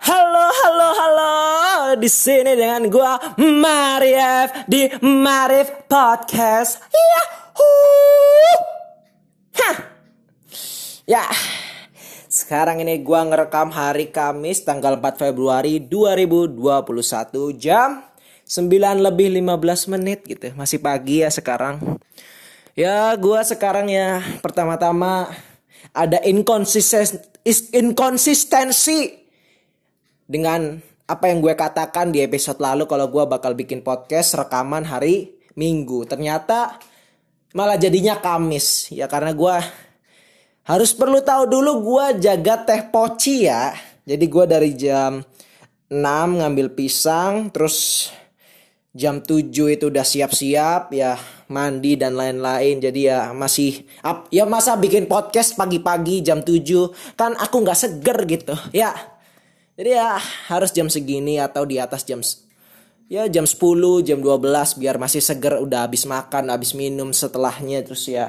Halo, halo, halo. Di sini dengan gua Marif di Marif Podcast. Yahoo! Hah. Ya. Sekarang ini gua ngerekam hari Kamis tanggal 4 Februari 2021 jam 9 lebih 15 menit gitu. Masih pagi ya sekarang. Ya, gua sekarang ya pertama-tama ada inkonsisten inkonsistensi dengan apa yang gue katakan di episode lalu kalau gue bakal bikin podcast rekaman hari Minggu. Ternyata malah jadinya Kamis ya karena gue harus perlu tahu dulu gue jaga teh poci ya. Jadi gue dari jam 6 ngambil pisang terus jam 7 itu udah siap-siap ya mandi dan lain-lain jadi ya masih ya masa bikin podcast pagi-pagi jam 7 kan aku nggak seger gitu ya jadi ya harus jam segini atau di atas jam ya jam 10, jam 12 biar masih seger udah habis makan, habis minum setelahnya terus ya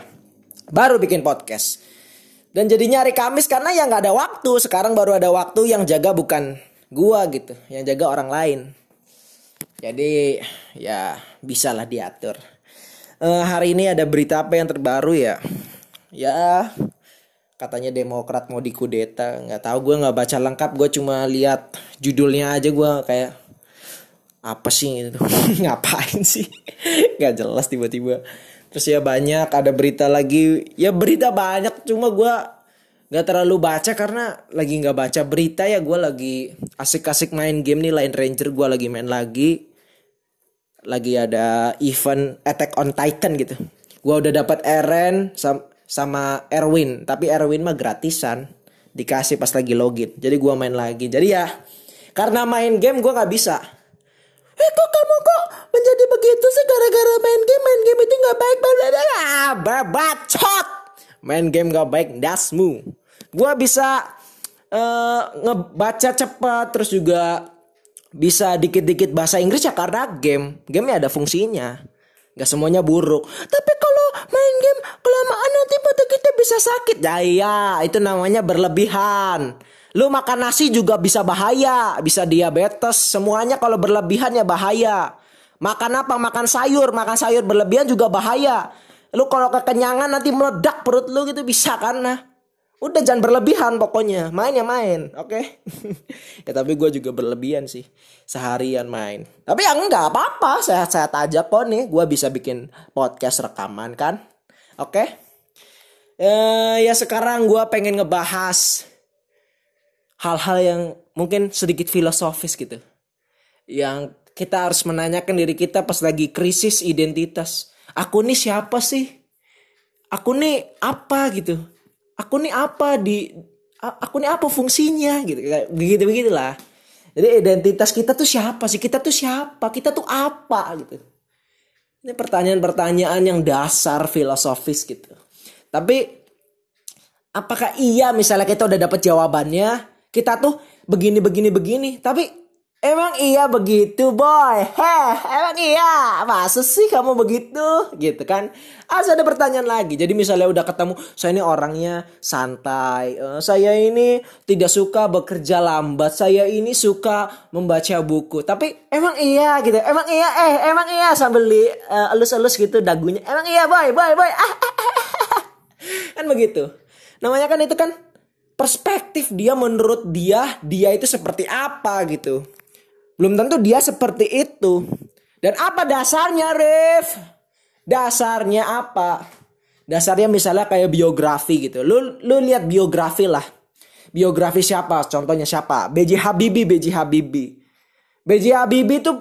baru bikin podcast. Dan jadinya hari Kamis karena ya nggak ada waktu. Sekarang baru ada waktu yang jaga bukan gua gitu, yang jaga orang lain. Jadi ya bisalah diatur. Uh, hari ini ada berita apa yang terbaru ya? Ya katanya Demokrat mau dikudeta. Nggak tahu gue nggak baca lengkap. Gue cuma lihat judulnya aja gue kayak apa sih itu ngapain sih? Nggak jelas tiba-tiba. Terus ya banyak ada berita lagi. Ya berita banyak cuma gue nggak terlalu baca karena lagi nggak baca berita ya. Gue lagi asik-asik main game nih Line Ranger. Gue lagi main lagi. Lagi ada event Attack on Titan gitu. Gue udah dapat Eren sam sama Erwin. Tapi Erwin mah gratisan dikasih pas lagi login. Jadi gua main lagi. Jadi ya karena main game gua nggak bisa. Eh kok kamu kok menjadi begitu sih gara-gara main game? Main game itu nggak baik ah babacot main game nggak baik dasmu. Gua bisa uh, ngebaca cepat terus juga bisa dikit-dikit bahasa Inggris ya karena game. Game ada fungsinya Gak semuanya buruk. Tapi kalau main game kelamaan nanti mata kita bisa sakit. Ya iya itu namanya berlebihan. Lu makan nasi juga bisa bahaya bisa diabetes. Semuanya kalau berlebihan ya bahaya. Makan apa? Makan sayur. Makan sayur berlebihan juga bahaya. Lu kalau kekenyangan nanti meledak perut lu gitu bisa kan nah udah jangan berlebihan pokoknya. Main ya main oke? Okay? ya tapi gue juga berlebihan sih. Seharian main. Tapi ya enggak apa-apa. Sehat-sehat aja kok nih. Gue bisa bikin podcast rekaman kan oke? Okay? eh, ya sekarang gue pengen ngebahas hal-hal yang mungkin sedikit filosofis gitu. Yang kita harus menanyakan diri kita pas lagi krisis identitas. Aku nih siapa sih? Aku nih apa gitu aku nih apa di aku nih apa fungsinya? Gitu begitu begitulah. Jadi identitas kita tuh siapa sih? Kita tuh siapa? Kita tuh apa? Gitu. Ini pertanyaan-pertanyaan yang dasar filosofis gitu. Tapi apakah iya misalnya kita udah dapat jawabannya? Kita tuh begini begini begini. Tapi Emang iya begitu boy? Heh emang iya? Masa sih kamu begitu? Gitu kan? Asal ada pertanyaan lagi. Jadi misalnya udah ketemu Saya ini orangnya santai uh, Saya ini tidak suka bekerja lambat Saya ini suka membaca buku. Tapi emang iya gitu. Emang iya eh emang iya Sambil li, uh, elus-elus gitu dagunya. Emang iya boy boy boy. Ah, ah, ah, Kan begitu? Namanya kan itu kan Perspektif dia menurut dia Dia itu seperti apa gitu belum tentu dia seperti itu. Dan apa dasarnya, Rif? Dasarnya apa? Dasarnya misalnya kayak biografi gitu. Lu lu lihat biografi lah. Biografi siapa? Contohnya siapa? BJ Habibie, BJ Habibie. BJ Habibie itu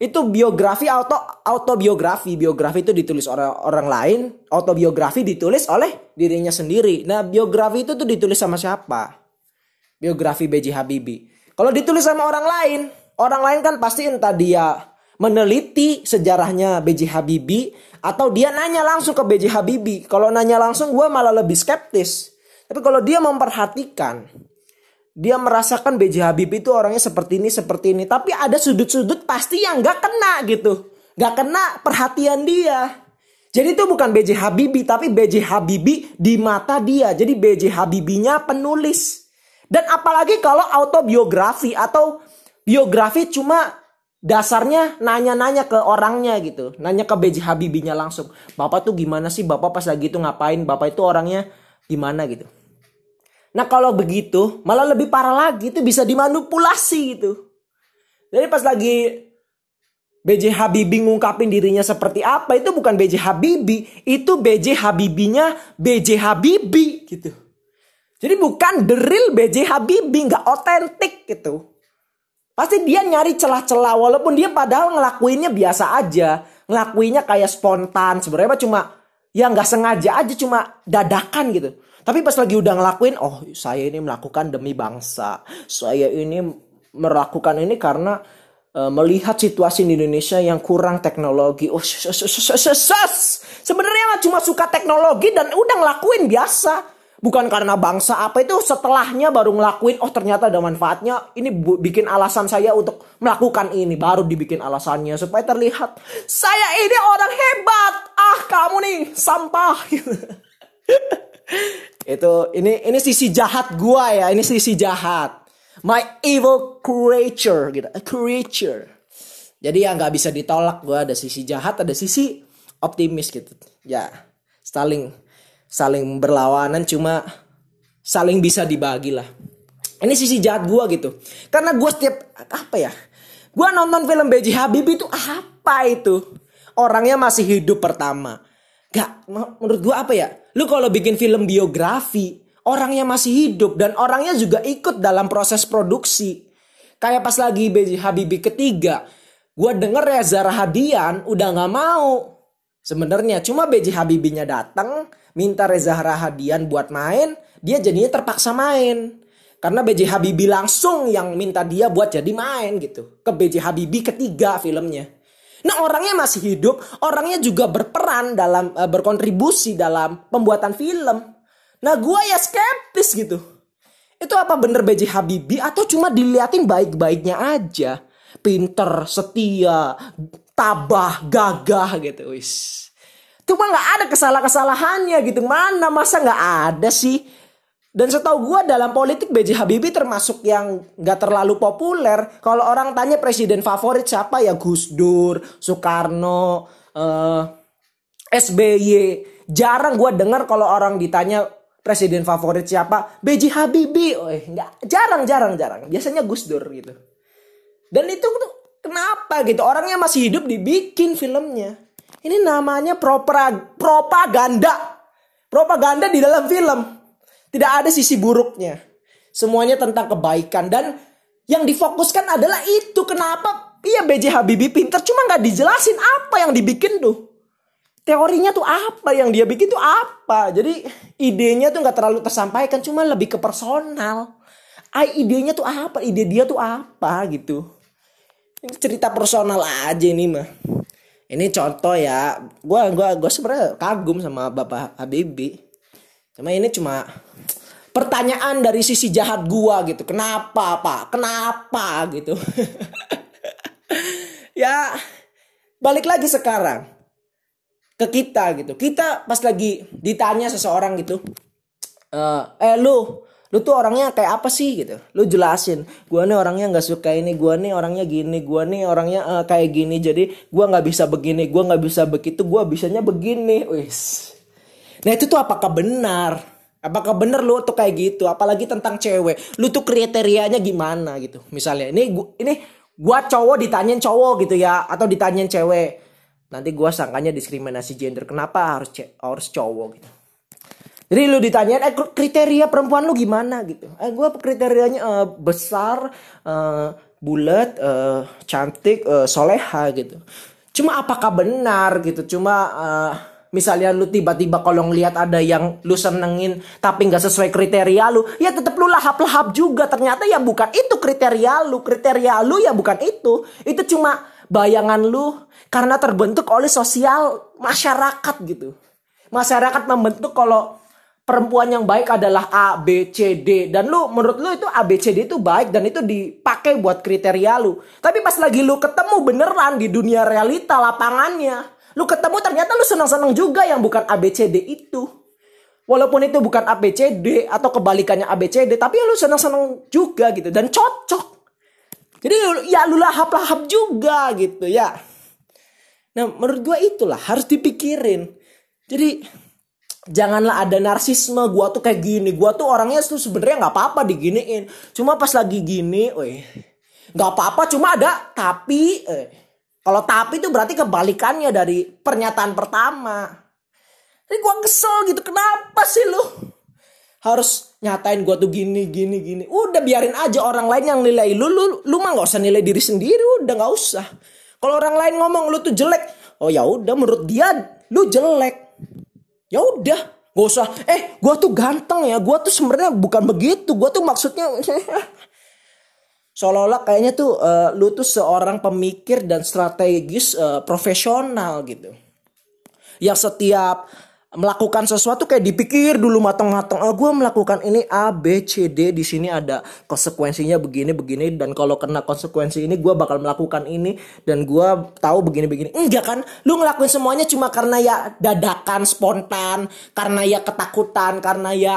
itu biografi auto autobiografi. Biografi itu ditulis orang orang lain, autobiografi ditulis oleh dirinya sendiri. Nah, biografi itu tuh ditulis sama siapa? Biografi BJ Habibie. Kalau ditulis sama orang lain, Orang lain kan pasti entah dia meneliti sejarahnya B.J. Habibie atau dia nanya langsung ke B.J. Habibie. Kalau nanya langsung gue malah lebih skeptis. Tapi kalau dia memperhatikan, dia merasakan B.J. Habibie itu orangnya seperti ini, seperti ini. Tapi ada sudut-sudut pasti yang gak kena gitu. Gak kena perhatian dia. Jadi itu bukan B.J. Habibie, tapi B.J. Habibie di mata dia. Jadi B.J. Habibinya penulis. Dan apalagi kalau autobiografi atau biografi cuma dasarnya nanya-nanya ke orangnya gitu. Nanya ke BJ Habibinya langsung. Bapak tuh gimana sih? Bapak pas lagi itu ngapain? Bapak itu orangnya gimana gitu. Nah kalau begitu malah lebih parah lagi itu bisa dimanipulasi gitu. Jadi pas lagi BJ Habibie ngungkapin dirinya seperti apa itu bukan BJ Habibie, itu BJ Habibinya BJ Habibie gitu. Jadi bukan real BJ Habibie, nggak otentik gitu. Pasti dia nyari celah-celah walaupun dia padahal ngelakuinnya biasa aja, ngelakuinnya kayak spontan sebenarnya cuma ya nggak sengaja aja cuma dadakan gitu. Tapi pas lagi udah ngelakuin, oh saya ini melakukan demi bangsa, saya ini melakukan ini karena uh, melihat situasi di Indonesia yang kurang teknologi. Oh, sebenarnya cuma suka teknologi dan udah ngelakuin biasa. Bukan karena bangsa apa itu setelahnya baru ngelakuin oh ternyata ada manfaatnya. Ini bikin alasan saya untuk melakukan ini. Baru dibikin alasannya supaya terlihat saya ini orang hebat. Ah kamu nih sampah. Itu ini ini sisi jahat gua ya. Ini sisi jahat. My evil creature gitu. A creature. Jadi ya nggak bisa ditolak gue ada sisi jahat ada sisi optimis gitu. Ya saling saling berlawanan cuma saling bisa dibagi lah ini sisi jahat gue gitu karena gue setiap apa ya gue nonton film B.J. Habibie itu apa itu orangnya masih hidup pertama Gak, menurut gue apa ya? Lu kalau bikin film biografi, orangnya masih hidup dan orangnya juga ikut dalam proses produksi. Kayak pas lagi B.J. Habibie ketiga, gue denger ya Zara Hadian udah nggak mau. Sebenarnya cuma B.J. Habibinya datang, minta Reza Rahadian buat main, dia jadinya terpaksa main. Karena B.J. Habibie langsung yang minta dia buat jadi main gitu. Ke B.J. Habibie ketiga filmnya. Nah orangnya masih hidup, orangnya juga berperan dalam uh, berkontribusi dalam pembuatan film. Nah gue ya skeptis gitu. Itu apa bener BJ Habibie atau cuma diliatin baik-baiknya aja. Pinter, setia, tabah, gagah gitu. Wis. Cuma gak ada kesalahan-kesalahannya gitu. Mana masa gak ada sih? Dan setahu gue dalam politik BJ Habibie termasuk yang gak terlalu populer. Kalau orang tanya presiden favorit siapa ya Gus Dur, Soekarno, uh, eh, SBY. Jarang gue dengar kalau orang ditanya presiden favorit siapa? B.J. Habibie. Oh, enggak, jarang, jarang, jarang. Biasanya Gus Dur gitu. Dan itu tuh kenapa gitu? Orangnya masih hidup dibikin filmnya. Ini namanya propaganda. Propaganda di dalam film. Tidak ada sisi buruknya. Semuanya tentang kebaikan dan yang difokuskan adalah itu kenapa iya B.J. Habibie pinter cuma nggak dijelasin apa yang dibikin tuh teorinya tuh apa yang dia bikin tuh apa jadi idenya tuh nggak terlalu tersampaikan cuma lebih ke personal idenya tuh apa ide dia tuh apa gitu ini cerita personal aja ini mah. Ini contoh ya gua gua gua sebenarnya kagum sama bapak Habibie. Cuma ini cuma pertanyaan dari sisi jahat gua gitu. Kenapa pak? Kenapa gitu? Ya balik lagi sekarang ke kita gitu. Kita pas lagi ditanya seseorang gitu, uh, eh lu, lu tuh orangnya kayak apa sih gitu. Lu jelasin, gua nih orangnya nggak suka ini, gua nih orangnya gini, gua nih orangnya uh, kayak gini. Jadi gua nggak bisa begini, gua nggak bisa begitu, gua bisanya begini. Wis. Nah itu tuh apakah benar? Apakah bener lu tuh kayak gitu? Apalagi tentang cewek. Lu tuh kriterianya gimana gitu. Misalnya ini gua, ini gua cowok ditanyain cowok gitu ya atau ditanyain cewek nanti gue sangkanya diskriminasi gender kenapa harus harus cowok gitu jadi lu ditanyain eh kriteria perempuan lu gimana? Gitu. Eh gue kriterianya uh, besar uh, bulat uh, cantik uh, soleha gitu. Cuma apakah benar gitu? Cuma uh, misalnya lu tiba-tiba kalau ngelihat ada yang lu senengin tapi nggak sesuai kriteria lu ya tetap lu lahap-lahap juga. Ternyata ya bukan itu kriteria lu. Kriteria lu ya bukan itu. Itu cuma bayangan lu karena terbentuk oleh sosial masyarakat gitu. Masyarakat membentuk kalau perempuan yang baik adalah A, B, C, D. Dan lu menurut lu itu A, B, C, D itu baik dan itu dipakai buat kriteria lu. Tapi pas lagi lu ketemu beneran di dunia realita lapangannya. Lu ketemu ternyata lu senang-senang juga yang bukan A, B, C, D itu. Walaupun itu bukan ABCD atau kebalikannya ABCD, tapi ya lu seneng-seneng juga gitu dan cocok. Jadi ya lu lahap-lahap juga gitu ya. Nah menurut gue itulah harus dipikirin. Jadi janganlah ada narsisme gua tuh kayak gini. Gua tuh orangnya tuh sebenarnya nggak apa-apa diginiin. Cuma pas lagi gini weh nggak apa-apa cuma ada tapi eh. kalau tapi itu berarti kebalikannya dari pernyataan pertama. Jadi gua kesel gitu kenapa sih lu? Harus nyatain gua tuh gini gini gini. Udah biarin aja orang lain yang nilai lu lu lu mah nggak usah nilai diri sendiri udah nggak usah. Kalau orang lain ngomong lu tuh jelek oh ya udah menurut dia lu jelek ya udah gak usah. Eh gue tuh ganteng ya. Gue tuh sebenarnya bukan begitu. Gue tuh maksudnya seolah-olah kayaknya tuh uh, lu tuh seorang pemikir dan strategis uh, profesional gitu. Yang setiap melakukan sesuatu kayak dipikir dulu matang-matang. Oh, gue melakukan ini A, B, C, D. Di sini ada konsekuensinya begini, begini. Dan kalau kena konsekuensi ini, gue bakal melakukan ini. Dan gue tahu begini, begini. Enggak kan? Lu ngelakuin semuanya cuma karena ya dadakan, spontan. Karena ya ketakutan, karena ya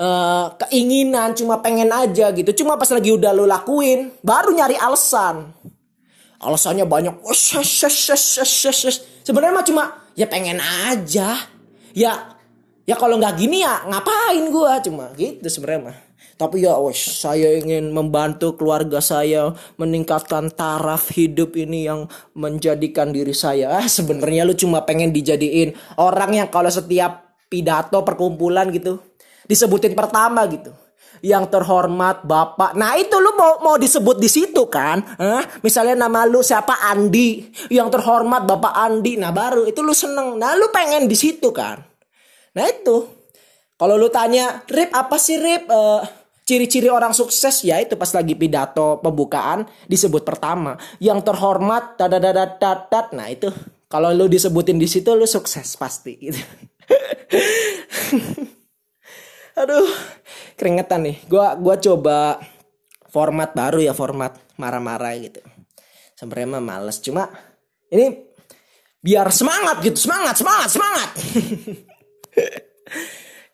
uh, keinginan. Cuma pengen aja gitu. Cuma pas lagi udah lu lakuin, baru nyari alasan. Alasannya banyak. Sebenarnya mah cuma ya pengen aja ya ya kalau nggak gini ya ngapain gue cuma gitu sebenarnya mah. Tapi ya wes saya ingin membantu keluarga saya meningkatkan taraf hidup ini yang menjadikan diri saya. Ah sebenarnya lu cuma pengen dijadiin orang yang kalau setiap pidato perkumpulan gitu disebutin pertama gitu yang terhormat bapak. Nah itu lu mau mau disebut di situ kan? Eh? Misalnya nama lu siapa Andi, yang terhormat bapak Andi. Nah baru itu lu seneng. Nah lu pengen di situ kan? Nah itu. Kalau lu tanya, Rip apa sih Rip? Uh, ciri-ciri orang sukses ya itu pas lagi pidato pembukaan disebut pertama yang terhormat tadadadadat nah itu kalau lu disebutin di situ lu sukses pasti gitu aduh keringetan nih. Gua gua coba format baru ya format marah-marah gitu. Sebenarnya mah males cuma ini biar semangat gitu, semangat, semangat, semangat.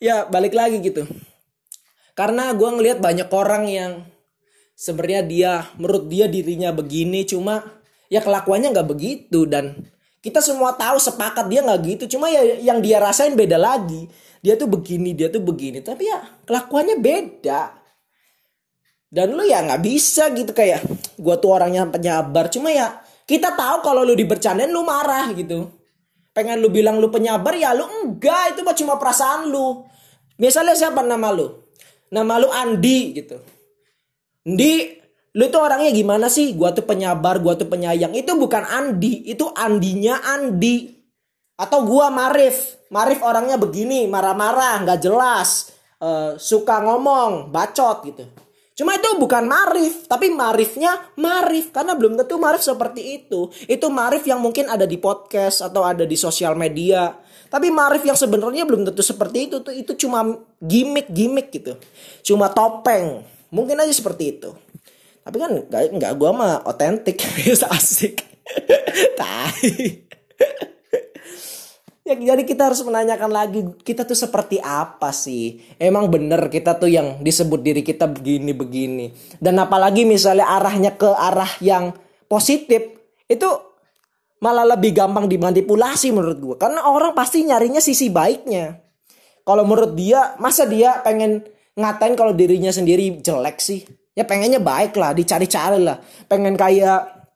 ya balik lagi gitu. Karena gue ngelihat banyak orang yang sebenarnya dia menurut dia dirinya begini cuma ya kelakuannya nggak begitu dan kita semua tahu sepakat dia nggak gitu. Cuma ya yang dia rasain beda lagi. Dia tuh begini dia tuh begini. Tapi ya kelakuannya beda. Dan lu ya nggak bisa gitu kayak gua tuh orangnya penyabar. Cuma ya kita tahu kalau lu dibercandain lu marah gitu. Pengen lu bilang lu penyabar ya lu enggak. Itu mah cuma perasaan lu. Misalnya siapa? Nama lu. Nama lu Andi gitu. Andi lu tuh orangnya gimana sih? Gua tuh penyabar gua tuh penyayang. Itu bukan Andi itu Andinya Andi. Atau gua Marif. Marif orangnya begini marah-marah nggak jelas uh, suka ngomong bacot gitu. Cuma itu bukan Marif tapi Marifnya Marif. Karena belum tentu Marif seperti itu. Itu Marif yang mungkin ada di podcast atau ada di sosial media. Tapi Marif yang sebenarnya belum tentu seperti itu tuh. Itu cuma gimmick gimmick gitu. Cuma topeng. Mungkin aja seperti itu tapi kan nggak nggak gue mah otentik asik tai Ya, jadi kita harus menanyakan lagi kita tuh seperti apa sih? Emang bener kita tuh yang disebut diri kita begini-begini. Dan apalagi misalnya arahnya ke arah yang positif itu malah lebih gampang dimanipulasi menurut gue. Karena orang pasti nyarinya sisi baiknya. Kalau menurut dia masa dia pengen ngatain kalau dirinya sendiri jelek sih? Ya pengennya baik lah, dicari-cari lah. Pengen kayak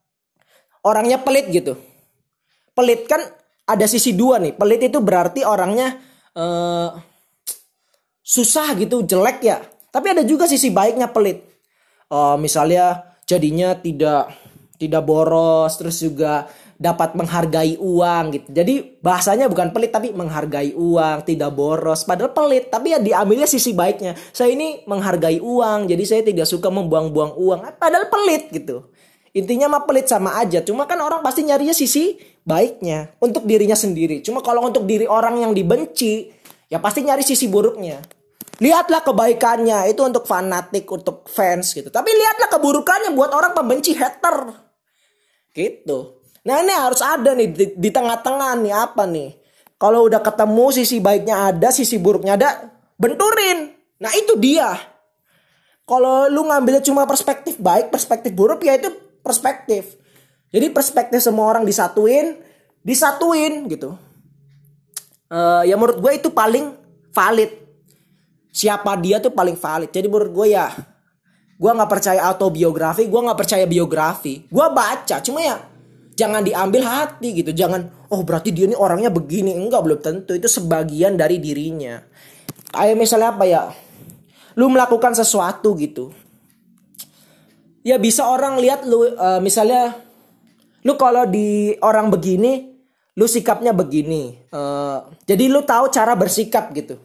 orangnya pelit gitu. Pelit kan ada sisi dua nih. Pelit itu berarti orangnya uh, susah gitu, jelek ya. Tapi ada juga sisi baiknya pelit. Uh, misalnya jadinya tidak tidak boros, terus juga dapat menghargai uang gitu. Jadi bahasanya bukan pelit tapi menghargai uang, tidak boros. Padahal pelit, tapi ya diambilnya sisi baiknya. Saya ini menghargai uang, jadi saya tidak suka membuang-buang uang. Padahal pelit gitu. Intinya mah pelit sama aja. Cuma kan orang pasti nyarinya sisi baiknya untuk dirinya sendiri. Cuma kalau untuk diri orang yang dibenci, ya pasti nyari sisi buruknya. Lihatlah kebaikannya itu untuk fanatik, untuk fans gitu. Tapi lihatlah keburukannya buat orang pembenci hater. Gitu. Nah ini harus ada nih di, tengah-tengah nih apa nih? Kalau udah ketemu sisi baiknya ada, sisi buruknya ada, benturin. Nah itu dia. Kalau lu ngambilnya cuma perspektif baik, perspektif buruk ya itu perspektif. Jadi perspektif semua orang disatuin, disatuin gitu. Uh, ya menurut gue itu paling valid. Siapa dia tuh paling valid. Jadi menurut gue ya, gue nggak percaya autobiografi, gue nggak percaya biografi. Gue baca, cuma ya jangan diambil hati gitu. Jangan, oh berarti dia ini orangnya begini. Enggak, belum tentu. Itu sebagian dari dirinya. Kayak misalnya apa ya? lu melakukan sesuatu gitu ya bisa orang lihat lu uh, misalnya lu kalau di orang begini lu sikapnya begini uh, jadi lu tahu cara bersikap gitu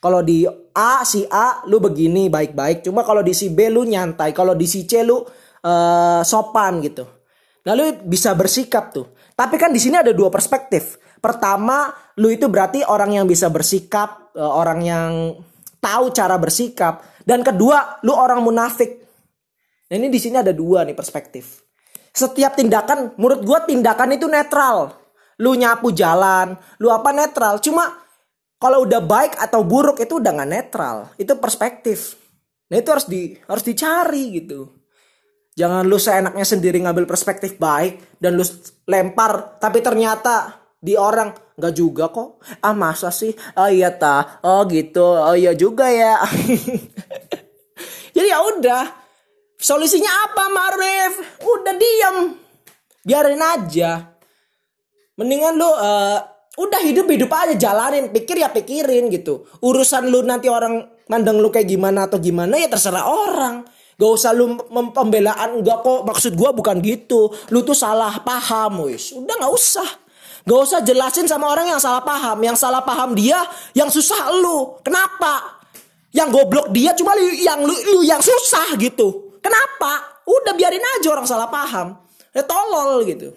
kalau di A si A lu begini baik-baik cuma kalau di si B lu nyantai kalau di si C lu uh, sopan gitu lalu bisa bersikap tuh tapi kan di sini ada dua perspektif pertama lu itu berarti orang yang bisa bersikap uh, orang yang tahu cara bersikap dan kedua lu orang munafik. Nah, ini di sini ada dua nih perspektif. Setiap tindakan menurut gua tindakan itu netral. Lu nyapu jalan, lu apa netral. Cuma kalau udah baik atau buruk itu udah nggak netral. Itu perspektif. Nah itu harus di harus dicari gitu. Jangan lu seenaknya sendiri ngambil perspektif baik dan lu lempar tapi ternyata di orang nggak juga kok. Ah masa sih? Oh iya ta. Oh gitu. Oh iya juga ya. Jadi ya udah. Solusinya apa Marif? Udah diam biarin aja. Mendingan lu uh, udah hidup hidup aja jalanin. Pikir ya pikirin gitu. Urusan lu nanti orang mandang lu kayak gimana atau gimana ya terserah orang Gak usah lu pembelaan enggak kok maksud gua bukan gitu. Lu tuh salah paham wis. Udah nggak usah. Gak usah jelasin sama orang yang salah paham. Yang salah paham dia, yang susah lu. Kenapa? Yang goblok dia cuma lu, yang lu, lu yang susah gitu. Kenapa? Udah biarin aja orang salah paham. Ya tolol gitu.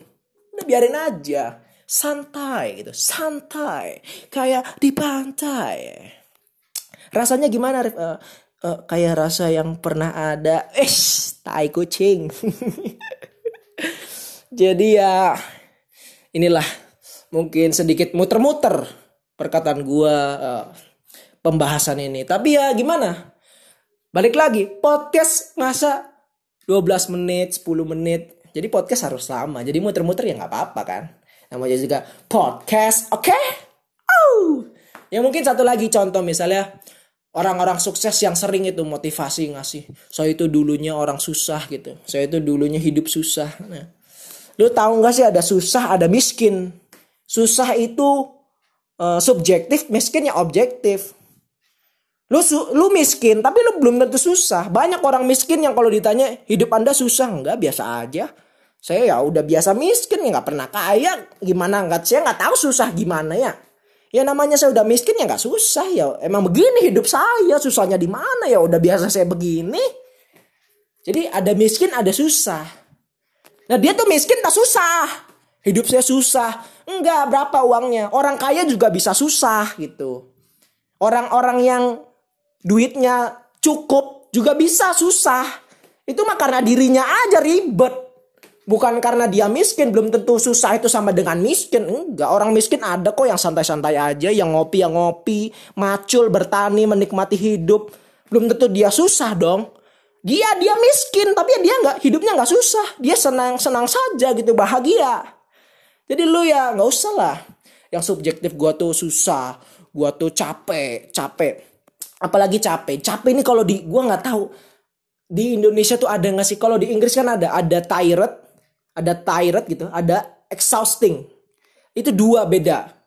Udah biarin aja. Santai gitu. Santai. Kayak di pantai. Rasanya gimana? Uh, uh, kayak rasa yang pernah ada. Eh, tai kucing. Jadi ya inilah mungkin sedikit muter-muter perkataan gua uh, pembahasan ini. Tapi ya gimana? Balik lagi, podcast masa 12 menit, 10 menit. Jadi podcast harus lama. Jadi muter-muter ya nggak apa-apa kan. Namanya juga podcast, oke? Okay? Oh. Ya mungkin satu lagi contoh misalnya orang-orang sukses yang sering itu motivasi ngasih. Saya itu dulunya orang susah gitu. Saya itu dulunya hidup susah. Nah, lu tahu nggak sih ada susah, ada miskin. Susah itu uh, subjektif, miskin ya objektif. Lu su lu miskin tapi lu belum tentu susah. Banyak orang miskin yang kalau ditanya hidup Anda susah enggak biasa aja. Saya ya udah biasa miskin ya nggak pernah kaya gimana nggak saya nggak tahu susah gimana ya. Ya namanya saya udah miskin ya nggak susah ya. Emang begini hidup saya susahnya di mana ya udah biasa saya begini. Jadi ada miskin ada susah. Nah dia tuh miskin tak susah. Hidup saya susah. Enggak, berapa uangnya? Orang kaya juga bisa susah gitu. Orang-orang yang duitnya cukup juga bisa susah. Itu mah karena dirinya aja ribet. Bukan karena dia miskin, belum tentu susah itu sama dengan miskin. Enggak, orang miskin ada kok yang santai-santai aja, yang ngopi, yang ngopi, macul, bertani, menikmati hidup. Belum tentu dia susah dong. Dia dia miskin, tapi dia nggak hidupnya nggak susah. Dia senang-senang saja gitu, bahagia. Jadi lu ya nggak usah lah. Yang subjektif gua tuh susah, gua tuh capek, capek. Apalagi capek. Capek ini kalau di gua nggak tahu di Indonesia tuh ada nggak sih? Kalau di Inggris kan ada, ada tired, ada tired gitu, ada exhausting. Itu dua beda.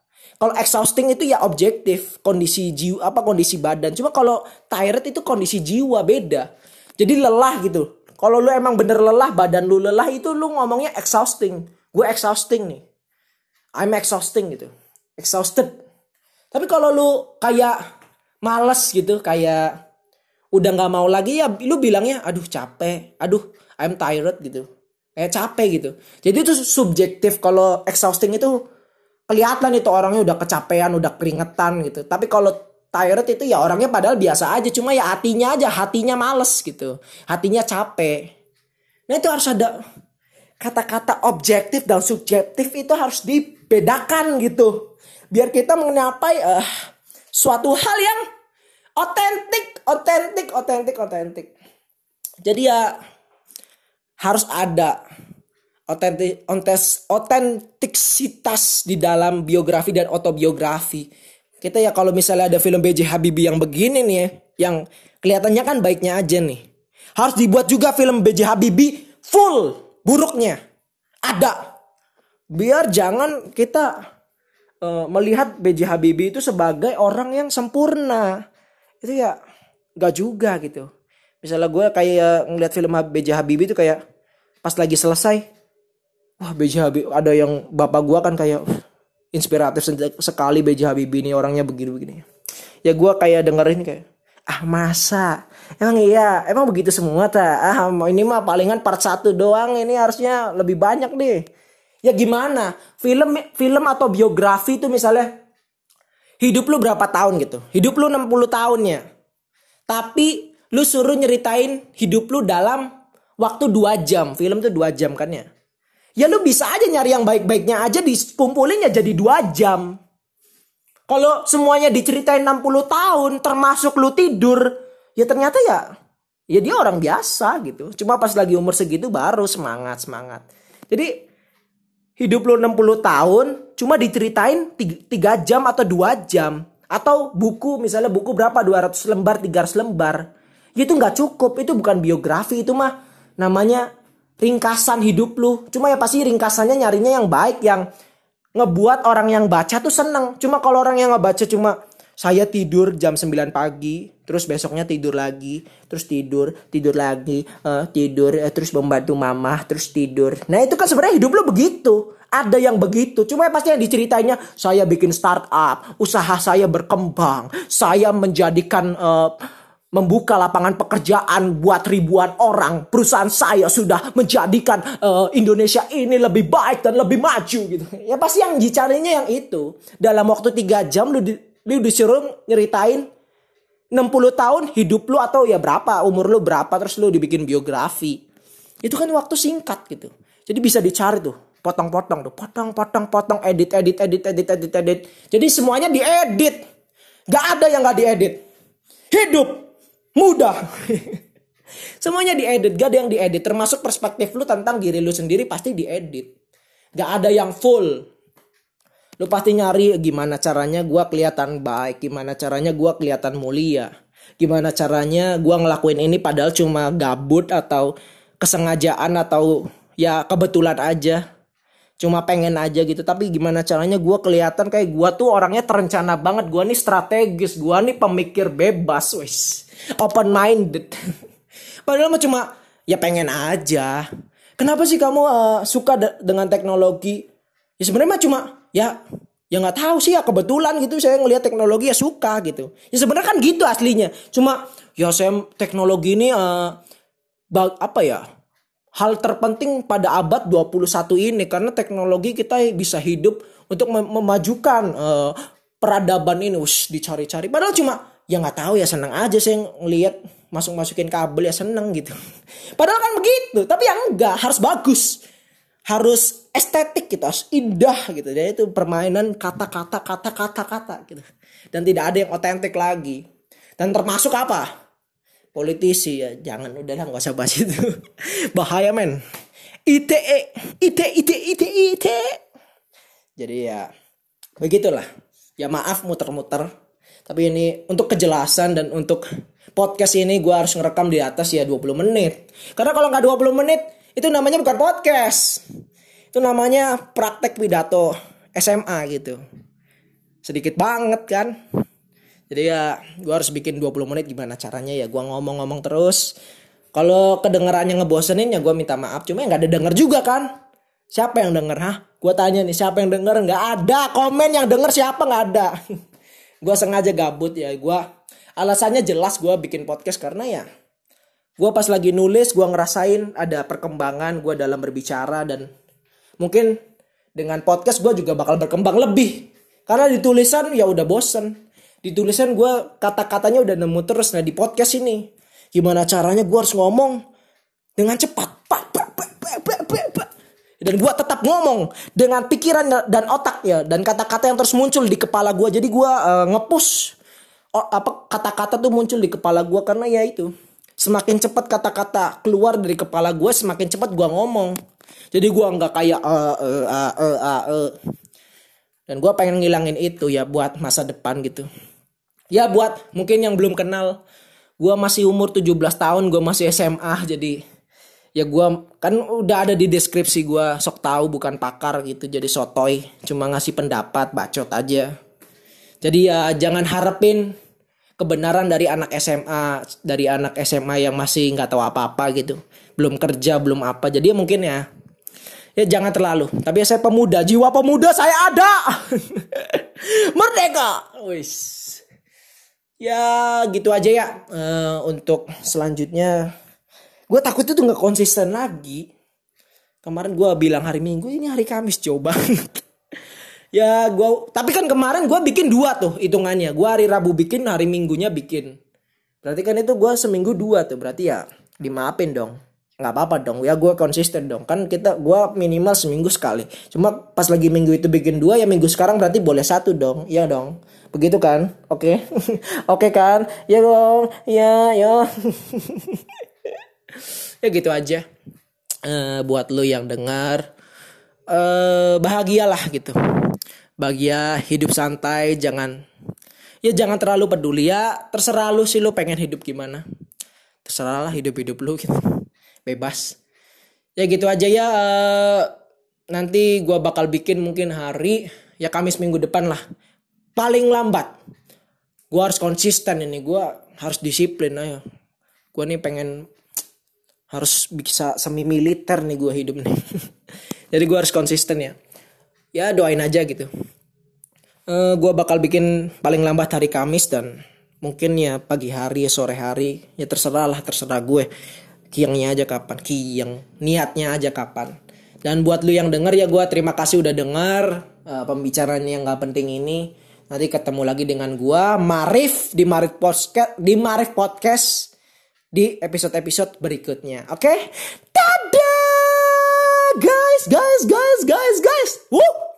Kalau exhausting itu ya objektif, kondisi jiwa apa kondisi badan. Cuma kalau tired itu kondisi jiwa beda. Jadi lelah gitu. Kalau lu emang bener lelah, badan lu lelah itu lu ngomongnya exhausting. Gue exhausting nih. I'm exhausting gitu. Exhausted. Tapi kalau lu kayak males gitu, kayak udah nggak mau lagi ya lu bilangnya aduh capek, aduh I'm tired gitu. Kayak capek gitu. Jadi itu subjektif kalau exhausting itu kelihatan itu orangnya udah kecapean, udah keringetan gitu. Tapi kalau tired itu ya orangnya padahal biasa aja, cuma ya hatinya aja, hatinya males gitu. Hatinya capek. Nah itu harus ada kata-kata objektif dan subjektif itu harus dibedakan gitu. biar kita menyapai uh, suatu hal yang otentik, otentik, otentik, otentik. Jadi ya harus ada otentik ontes otentiksitas di dalam biografi dan autobiografi. Kita ya kalau misalnya ada film BJ Habibie yang begini nih ya, yang kelihatannya kan baiknya aja nih. Harus dibuat juga film BJ Habibie full buruknya. Ada. Biar jangan kita uh, melihat BJ Habibie itu sebagai orang yang sempurna. Itu ya gak juga gitu. Misalnya gue kayak ngeliat film BJ Habibie itu kayak pas lagi selesai. Wah BJ Habibie ada yang bapak gue kan kayak inspiratif sekali BJ Habibie ini orangnya begini-begini. Ya gue kayak dengerin kayak ah masa? Emang iya? Emang begitu semua ta? Ah ini mah palingan part satu doang ini harusnya lebih banyak deh. Ya gimana? Film film atau biografi itu misalnya hidup lu berapa tahun gitu? Hidup lu 60 tahunnya tapi lu suruh nyeritain hidup lu dalam waktu 2 jam film tuh 2 jam kan ya Ya lu bisa aja nyari yang baik-baiknya aja dikumpulin ya jadi dua jam. Kalau semuanya diceritain 60 tahun termasuk lu tidur, ya ternyata ya ya dia orang biasa gitu. Cuma pas lagi umur segitu baru semangat semangat. Jadi hidup lu 60 tahun cuma diceritain 3 jam atau 2 jam atau buku misalnya buku berapa 200 lembar 300 lembar itu nggak cukup itu bukan biografi itu mah namanya ringkasan hidup lu. Cuma ya pasti ringkasannya nyarinya yang baik yang ngebuat orang yang baca tuh seneng. Cuma kalau orang yang ngebaca cuma saya tidur jam 9 pagi, terus besoknya tidur lagi, terus tidur, tidur lagi, uh, tidur, uh, terus membantu mama, terus tidur. Nah itu kan sebenarnya hidup lu begitu. Ada yang begitu, cuma ya pasti yang diceritainnya saya bikin startup, usaha saya berkembang, saya menjadikan uh, membuka lapangan pekerjaan buat ribuan orang. Perusahaan saya sudah menjadikan uh, Indonesia ini lebih baik dan lebih maju gitu. Ya pasti yang dicarinya yang itu. Dalam waktu tiga jam lu, di, lu disuruh nyeritain 60 tahun hidup lu atau ya berapa umur lu berapa terus lu dibikin biografi. Itu kan waktu singkat gitu. Jadi bisa dicari tuh potong-potong tuh potong potong potong edit edit edit edit edit edit jadi semuanya diedit gak ada yang gak diedit hidup mudah. Semuanya diedit, gak ada yang diedit. Termasuk perspektif lu tentang diri lu sendiri pasti diedit. Gak ada yang full. Lu pasti nyari gimana caranya gua kelihatan baik, gimana caranya gua kelihatan mulia. Gimana caranya gua ngelakuin ini padahal cuma gabut atau kesengajaan atau ya kebetulan aja cuma pengen aja gitu tapi gimana caranya gue kelihatan kayak gue tuh orangnya terencana banget gue nih strategis gue nih pemikir bebas wes open minded. Padahal mah cuma ya pengen aja. Kenapa sih kamu uh, suka de dengan teknologi? Ya sebenarnya mah cuma ya ya nggak tahu sih ya kebetulan gitu saya ngelihat teknologi ya suka gitu. Ya sebenarnya kan gitu aslinya. Cuma ya saya teknologi ini uh, apa ya hal terpenting pada abad 21 ini. Karena teknologi kita bisa hidup untuk mem memajukan uh, peradaban ini. Ush, dicari-cari. Padahal cuma ya nggak tahu ya seneng aja sih ngelihat masuk masukin kabel ya seneng gitu. Padahal kan begitu tapi yang enggak harus bagus. Harus estetik gitu harus indah gitu. Jadi itu permainan kata-kata kata-kata kata gitu. Dan tidak ada yang otentik lagi. Dan termasuk apa? Politisi ya jangan udahlah nggak usah bahas itu. Bahaya men. ITE ITE ITE ITE ITE jadi ya begitulah. Ya maaf muter-muter tapi ini untuk kejelasan dan untuk podcast ini gue harus ngerekam di atas ya 20 menit karena kalau nggak 20 menit itu namanya bukan podcast itu namanya praktek pidato SMA gitu sedikit banget kan jadi ya gue harus bikin 20 menit gimana caranya ya gue ngomong-ngomong terus. Kalau kedengarannya ngebosenin ya gue minta maaf. Cuma nggak ada denger juga kan. Siapa yang denger? Hah? Gue tanya nih siapa yang denger? Nggak ada. Komen yang denger siapa nggak ada. gue sengaja gabut ya. Gue alasannya jelas gue bikin podcast karena ya gue pas lagi nulis gue ngerasain ada perkembangan gue dalam berbicara dan mungkin dengan podcast gue juga bakal berkembang lebih. Karena di tulisan ya udah bosen. Di tulisan gue kata-katanya udah nemu terus. Nah di podcast ini gimana caranya gue harus ngomong dengan cepat. Pak pak pak dan gue tetap ngomong dengan pikiran dan otak ya. Dan kata-kata yang terus muncul di kepala gue jadi gue uh, ngepush oh, apa kata-kata tuh muncul di kepala gue karena ya itu semakin cepat kata-kata keluar dari kepala gue semakin cepat gue ngomong. Jadi gue nggak kayak uh, uh, uh, uh, uh, uh. dan gue pengen ngilangin itu ya buat masa depan gitu. Ya buat mungkin yang belum kenal. Gue masih umur 17 tahun gue masih SMA jadi ya gue kan udah ada di deskripsi gue sok tahu bukan pakar gitu jadi sotoy. Cuma ngasih pendapat bacot aja. Jadi ya jangan harapin kebenaran dari anak SMA dari anak SMA yang masih nggak tahu apa-apa gitu. Belum kerja belum apa. Jadi ya mungkin ya ya jangan terlalu. Tapi ya saya pemuda jiwa pemuda saya ada. Merdeka! Wis. Ya gitu aja ya uh, untuk selanjutnya gue takut itu nggak konsisten lagi. Kemarin gue bilang hari minggu ini hari kamis coba ya gue tapi kan kemarin gue bikin dua tuh hitungannya. Gue hari rabu bikin hari minggunya bikin. Berarti kan itu gue seminggu dua tuh berarti ya dimaafin dong. Nggak apa-apa dong ya gue konsisten dong. Kan kita gue minimal seminggu sekali. Cuma pas lagi minggu itu bikin dua ya minggu sekarang berarti boleh satu dong. Ya dong. Begitu kan? Oke. Okay? oke okay kan? Ya dong. Ya ya ya gitu aja. Uh, buat lu yang dengar uh, bahagialah gitu. Bahagia hidup santai jangan ya jangan terlalu peduli ya. Terserah lu sih lu pengen hidup gimana. Terserah lah hidup hidup lu gitu. Bebas. Ya gitu aja ya uh, nanti gua bakal bikin mungkin hari ya Kamis minggu depan lah. Paling lambat. Gua harus konsisten ini gua harus disiplin ayo. Gua nih pengen harus bisa semi militer nih gue hidup nih. Jadi gue harus konsisten ya. Ya doain aja gitu. Uh, eh, gue bakal bikin paling lambat hari Kamis dan mungkin ya pagi hari sore hari ya terserah lah terserah gue. Kiangnya aja kapan kiang. Niatnya aja kapan. Dan buat lu yang denger ya gue terima kasih udah denger uh, pembicaraan yang gak penting ini. Nanti ketemu lagi dengan gue Marif di Marif Podcast di Marif Podcast di episode-episode berikutnya. Oke? Okay? Dadah! Guys, guys, guys, guys, guys. Woo!